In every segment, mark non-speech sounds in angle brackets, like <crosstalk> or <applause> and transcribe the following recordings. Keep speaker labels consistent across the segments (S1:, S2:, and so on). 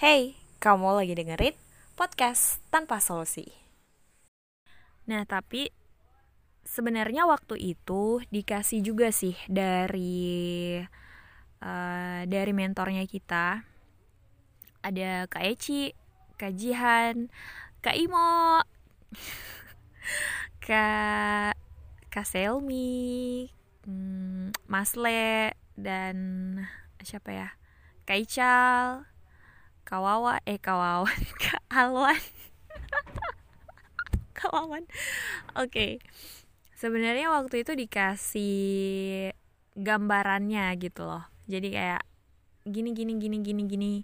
S1: Hey, kamu lagi dengerin podcast tanpa solusi. Nah, tapi sebenarnya waktu itu dikasih juga sih dari uh, dari mentornya kita. Ada Kak Eci, Kak Jihan, Kak Imo, <laughs> Kak Kak Selmi, hmm, Mas Le dan siapa ya? Kak Ical, Kawawa, eh <laughs> Kawawan, Kak <laughs> Alwan. Kawawan. Oke. Sebenarnya waktu itu dikasih gambarannya gitu loh. Jadi kayak gini gini gini gini gini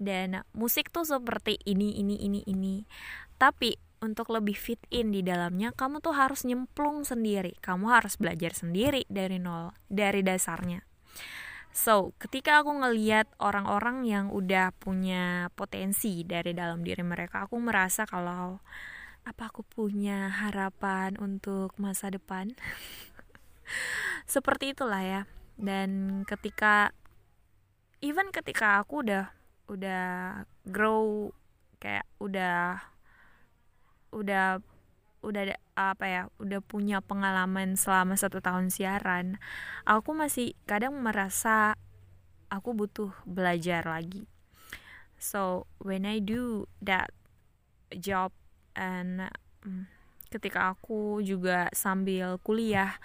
S1: dan musik tuh seperti ini ini ini ini. Tapi untuk lebih fit in di dalamnya kamu tuh harus nyemplung sendiri kamu harus belajar sendiri dari nol dari dasarnya so ketika aku ngeliat orang-orang yang udah punya potensi dari dalam diri mereka aku merasa kalau apa aku punya harapan untuk masa depan? <laughs> Seperti itulah ya. Dan ketika even ketika aku udah udah grow kayak udah udah udah apa ya udah punya pengalaman selama satu tahun siaran aku masih kadang merasa aku butuh belajar lagi. So when I do that job and mm, ketika aku juga sambil kuliah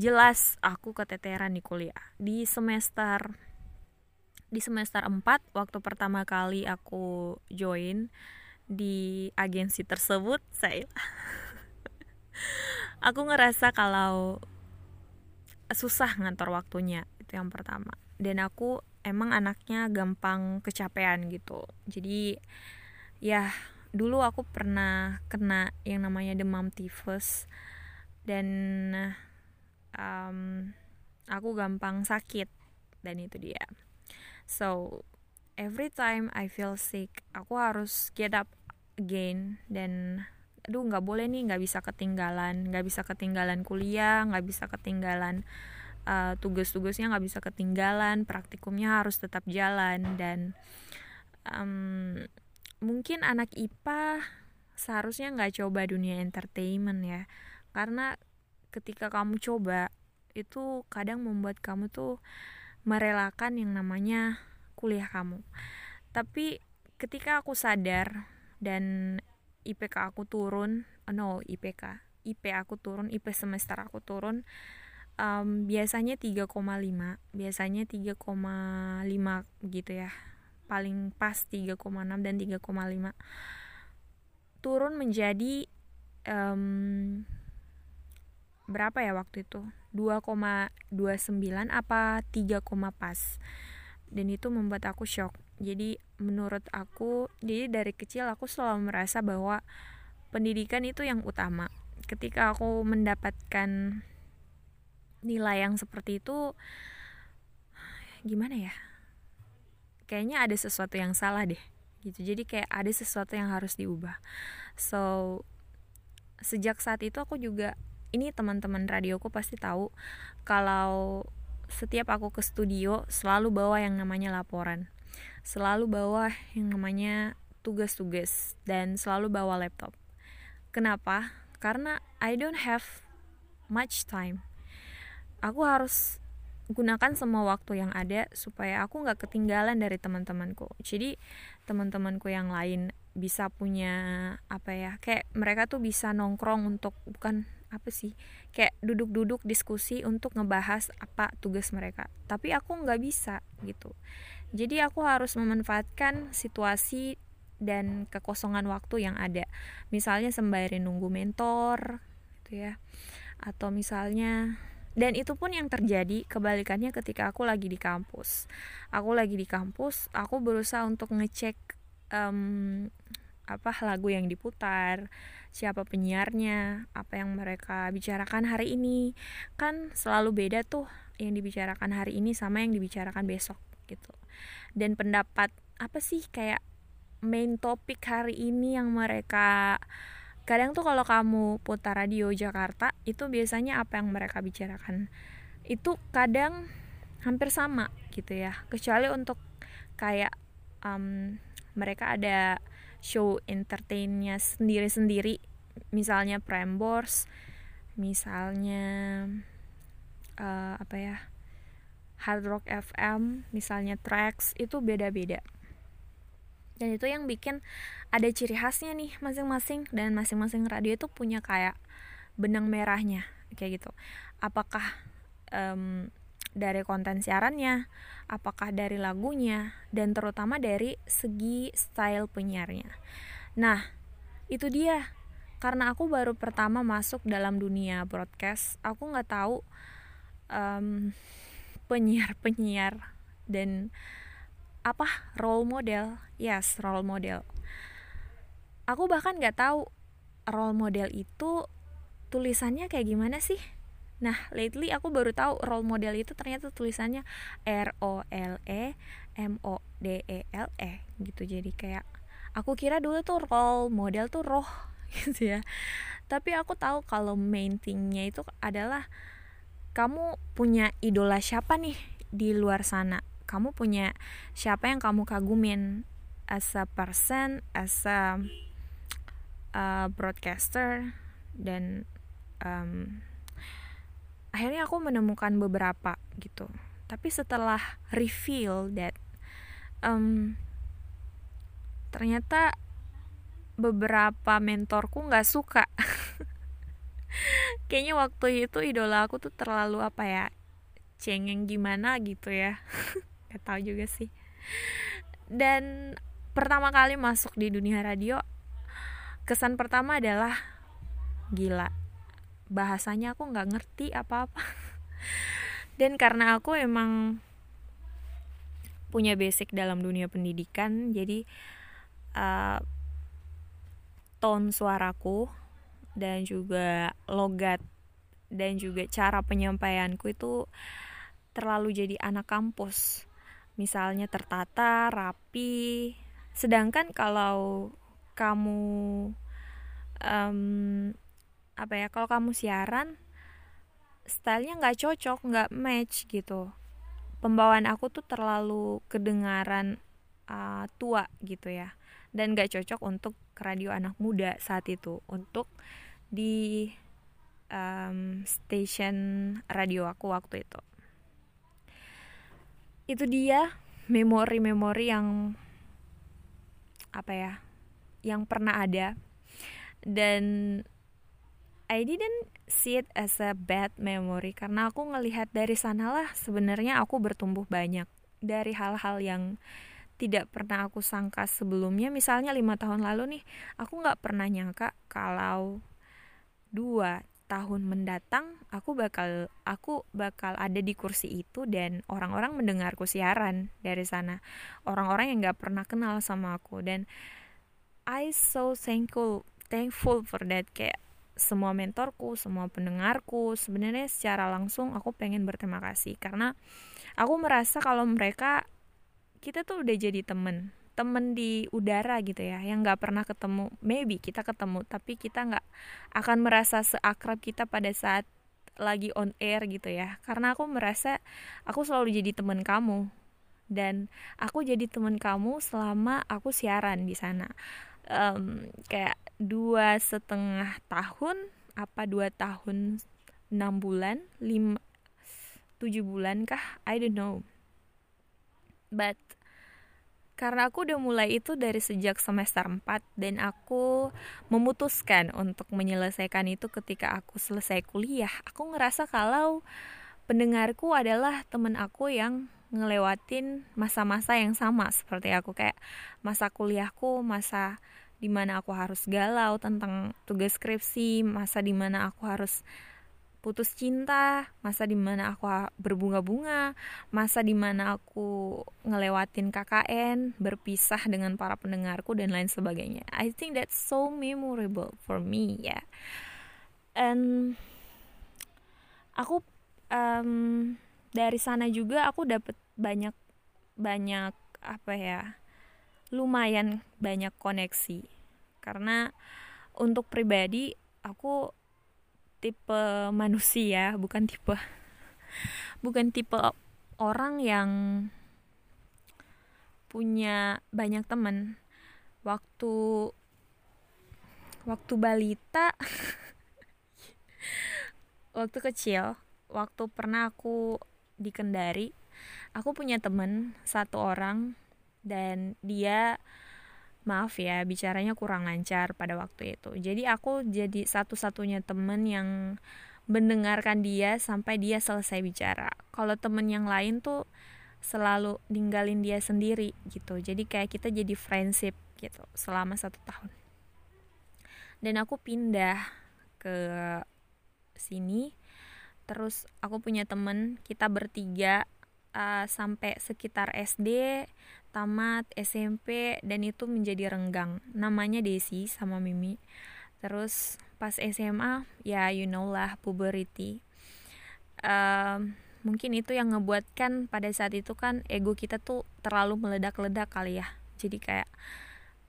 S1: jelas aku keteteran di kuliah. Di semester di semester 4 waktu pertama kali aku join di agensi tersebut saya <laughs> aku ngerasa kalau susah ngantor waktunya itu yang pertama. Dan aku emang anaknya gampang kecapean gitu. Jadi ya dulu aku pernah kena yang namanya demam tifus. Dan um, aku gampang sakit dan itu dia. So every time I feel sick aku harus get up again dan aduh nggak boleh nih nggak bisa ketinggalan nggak bisa ketinggalan kuliah nggak bisa ketinggalan uh, tugas-tugasnya nggak bisa ketinggalan praktikumnya harus tetap jalan. Dan um, mungkin anak IPA seharusnya nggak coba dunia entertainment ya. Karena ketika kamu coba itu kadang membuat kamu tuh merelakan yang namanya kuliah kamu. Tapi ketika aku sadar dan IPK aku turun oh no IPK IP aku turun IP semester aku turun um, biasanya 3,5 biasanya 3,5 gitu ya. Paling pas 3,6 dan 3,5 turun menjadi um, berapa ya waktu itu? 2,29 apa 3, pas. Dan itu membuat aku shock jadi menurut aku jadi dari kecil aku selalu merasa bahwa pendidikan itu yang utama. Ketika aku mendapatkan nilai yang seperti itu gimana ya? Kayaknya ada sesuatu yang salah deh gitu. Jadi kayak ada sesuatu yang harus diubah. So sejak saat itu aku juga ini teman-teman radioku pasti tahu kalau setiap aku ke studio selalu bawa yang namanya laporan selalu bawa yang namanya tugas-tugas dan selalu bawa laptop. Kenapa? Karena I don't have much time. Aku harus gunakan semua waktu yang ada supaya aku nggak ketinggalan dari teman-temanku. Jadi teman-temanku yang lain bisa punya apa ya kayak mereka tuh bisa nongkrong untuk bukan apa sih kayak duduk-duduk diskusi untuk ngebahas apa tugas mereka tapi aku nggak bisa gitu jadi aku harus memanfaatkan situasi dan kekosongan waktu yang ada. Misalnya sembari nunggu mentor gitu ya. Atau misalnya dan itu pun yang terjadi kebalikannya ketika aku lagi di kampus. Aku lagi di kampus, aku berusaha untuk ngecek um, apa lagu yang diputar, siapa penyiarnya, apa yang mereka bicarakan hari ini. Kan selalu beda tuh yang dibicarakan hari ini sama yang dibicarakan besok gitu dan pendapat apa sih kayak main topik hari ini yang mereka kadang tuh kalau kamu putar radio Jakarta itu biasanya apa yang mereka bicarakan? Itu kadang hampir sama gitu ya. Kecuali untuk kayak um, mereka ada show entertainnya sendiri-sendiri. Misalnya Prambors misalnya uh, apa ya Hard Rock FM misalnya Tracks itu beda-beda. Dan itu yang bikin ada ciri khasnya nih masing-masing dan masing-masing radio itu punya kayak benang merahnya kayak gitu. Apakah um, dari konten siarannya apakah dari lagunya dan terutama dari segi style penyiarnya. Nah itu dia. Karena aku baru pertama masuk dalam dunia broadcast aku nggak tahu um, penyiar penyiar dan apa role model. Yes role model. Aku bahkan nggak tahu role model itu tulisannya kayak gimana sih. Nah lately aku baru tahu role model itu ternyata tulisannya R O L E M O D E L E gitu. Jadi kayak aku kira dulu tuh role model tuh roh <laughs> gitu ya. Tapi aku tahu kalau main thingnya itu adalah kamu punya idola siapa nih di luar sana? Kamu punya siapa yang kamu kagumin as a person as a uh, broadcaster dan um, akhirnya aku menemukan beberapa gitu. Tapi setelah reveal that um, ternyata beberapa mentorku nggak suka <laughs> <laughs> kayaknya waktu itu idola aku tuh terlalu apa ya cengeng gimana gitu ya. <laughs> Gak tahu juga sih. Dan pertama kali masuk di dunia radio kesan pertama adalah gila bahasanya aku nggak ngerti apa-apa. <laughs> Dan karena aku emang punya basic dalam dunia pendidikan jadi uh, tone suaraku dan juga logat dan juga cara penyampaianku itu terlalu jadi anak kampus misalnya tertata, rapi. Sedangkan kalau kamu um, apa ya, kalau kamu siaran stylenya nggak cocok, nggak match gitu. Pembawaan aku tuh terlalu kedengaran uh, tua gitu ya, dan nggak cocok untuk radio anak muda saat itu untuk di um, station radio aku waktu itu. Itu dia memori-memori yang apa ya yang pernah ada. Dan I didn't see it as a bad memory karena aku ngelihat dari sanalah sebenarnya aku bertumbuh banyak dari hal-hal yang tidak pernah aku sangka sebelumnya. Misalnya lima tahun lalu nih aku nggak pernah nyangka kalau dua tahun mendatang aku bakal aku bakal ada di kursi itu dan orang-orang mendengarku siaran dari sana. Orang-orang yang nggak pernah kenal sama aku dan I so thankful thankful for that. Kayak semua mentorku semua pendengarku sebenarnya secara langsung aku pengen berterima kasih karena aku merasa kalau mereka kita tuh udah jadi temen temen di udara gitu ya yang nggak pernah ketemu. Maybe kita ketemu tapi kita nggak akan merasa seakrab kita pada saat lagi on air gitu ya. Karena aku merasa aku selalu jadi temen kamu. Dan aku jadi temen kamu selama aku siaran di sana. Um, kayak dua setengah tahun apa dua tahun enam bulan lima tujuh bulan kah? I don't know. But karena aku udah mulai itu dari sejak semester 4 dan aku memutuskan untuk menyelesaikan itu ketika aku selesai kuliah. Aku ngerasa kalau pendengarku adalah temen aku yang ngelewatin masa-masa yang sama seperti aku kayak masa kuliahku, masa di mana aku harus galau tentang tugas skripsi, masa di mana aku harus putus cinta, masa di mana aku berbunga-bunga, masa di mana aku ngelewatin KKN, berpisah dengan para pendengarku dan lain sebagainya. I think that's so memorable for me ya. Yeah. And aku um, dari sana juga aku dapat banyak banyak apa ya lumayan banyak koneksi karena untuk pribadi aku tipe manusia bukan tipe <laughs> bukan tipe orang yang punya banyak temen waktu waktu balita <laughs> waktu kecil waktu pernah aku di Kendari aku punya temen satu orang dan dia maaf ya bicaranya kurang lancar pada waktu itu. Jadi aku jadi satu-satunya temen yang mendengarkan dia sampai dia selesai bicara. Kalau temen yang lain tuh selalu ninggalin dia sendiri gitu. Jadi kayak kita jadi friendship gitu selama satu tahun. Dan aku pindah ke sini. Terus aku punya temen kita bertiga uh, sampai sekitar SD tamat SMP dan itu menjadi renggang. Namanya Desi sama Mimi. Terus pas SMA ya you know lah puberty. Uh, mungkin itu yang ngebuatkan pada saat itu kan ego kita tuh terlalu meledak-ledak kali ya. Jadi kayak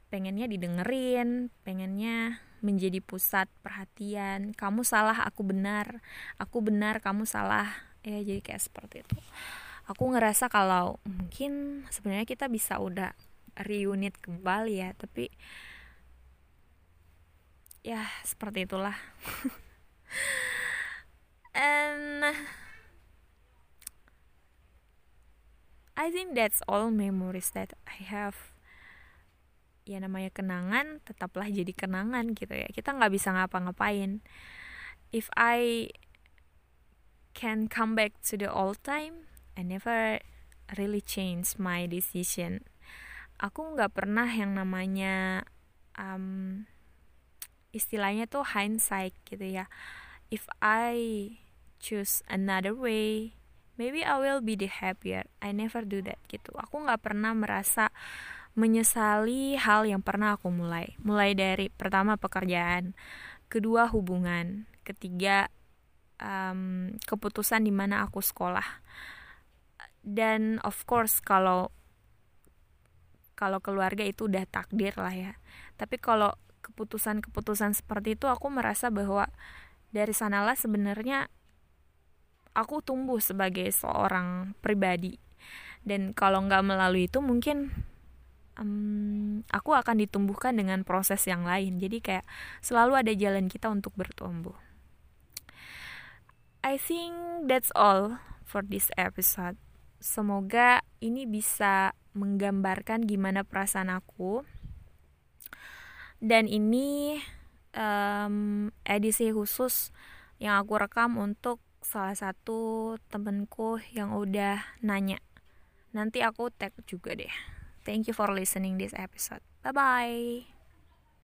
S1: pengennya didengerin pengennya menjadi pusat perhatian. Kamu salah aku benar. Aku benar kamu salah. Ya jadi kayak seperti itu aku ngerasa kalau mungkin sebenarnya kita bisa udah reunit kembali ya tapi ya seperti itulah. <laughs> And I think that's all memories that I have. Ya namanya kenangan tetaplah jadi kenangan gitu ya. Kita nggak bisa ngapa-ngapain. If I can come back to the old time I never really change my decision aku nggak pernah yang namanya um, istilahnya tuh hindsight gitu ya if I choose another way maybe I will be the happier I never do that gitu aku nggak pernah merasa menyesali hal yang pernah aku mulai. Mulai dari pertama pekerjaan, kedua hubungan, ketiga um, keputusan di mana aku sekolah. Dan of course kalau kalau keluarga itu udah takdir lah ya. Tapi kalau keputusan-keputusan seperti itu aku merasa bahwa dari sanalah sebenarnya aku tumbuh sebagai seorang pribadi. Dan kalau nggak melalui itu mungkin um, aku akan ditumbuhkan dengan proses yang lain. Jadi kayak selalu ada jalan kita untuk bertumbuh. I think that's all for this episode semoga ini bisa menggambarkan gimana perasaan aku dan ini um, edisi khusus yang aku rekam untuk salah satu temenku yang udah nanya nanti aku tag juga deh Thank you for listening this episode. Bye bye.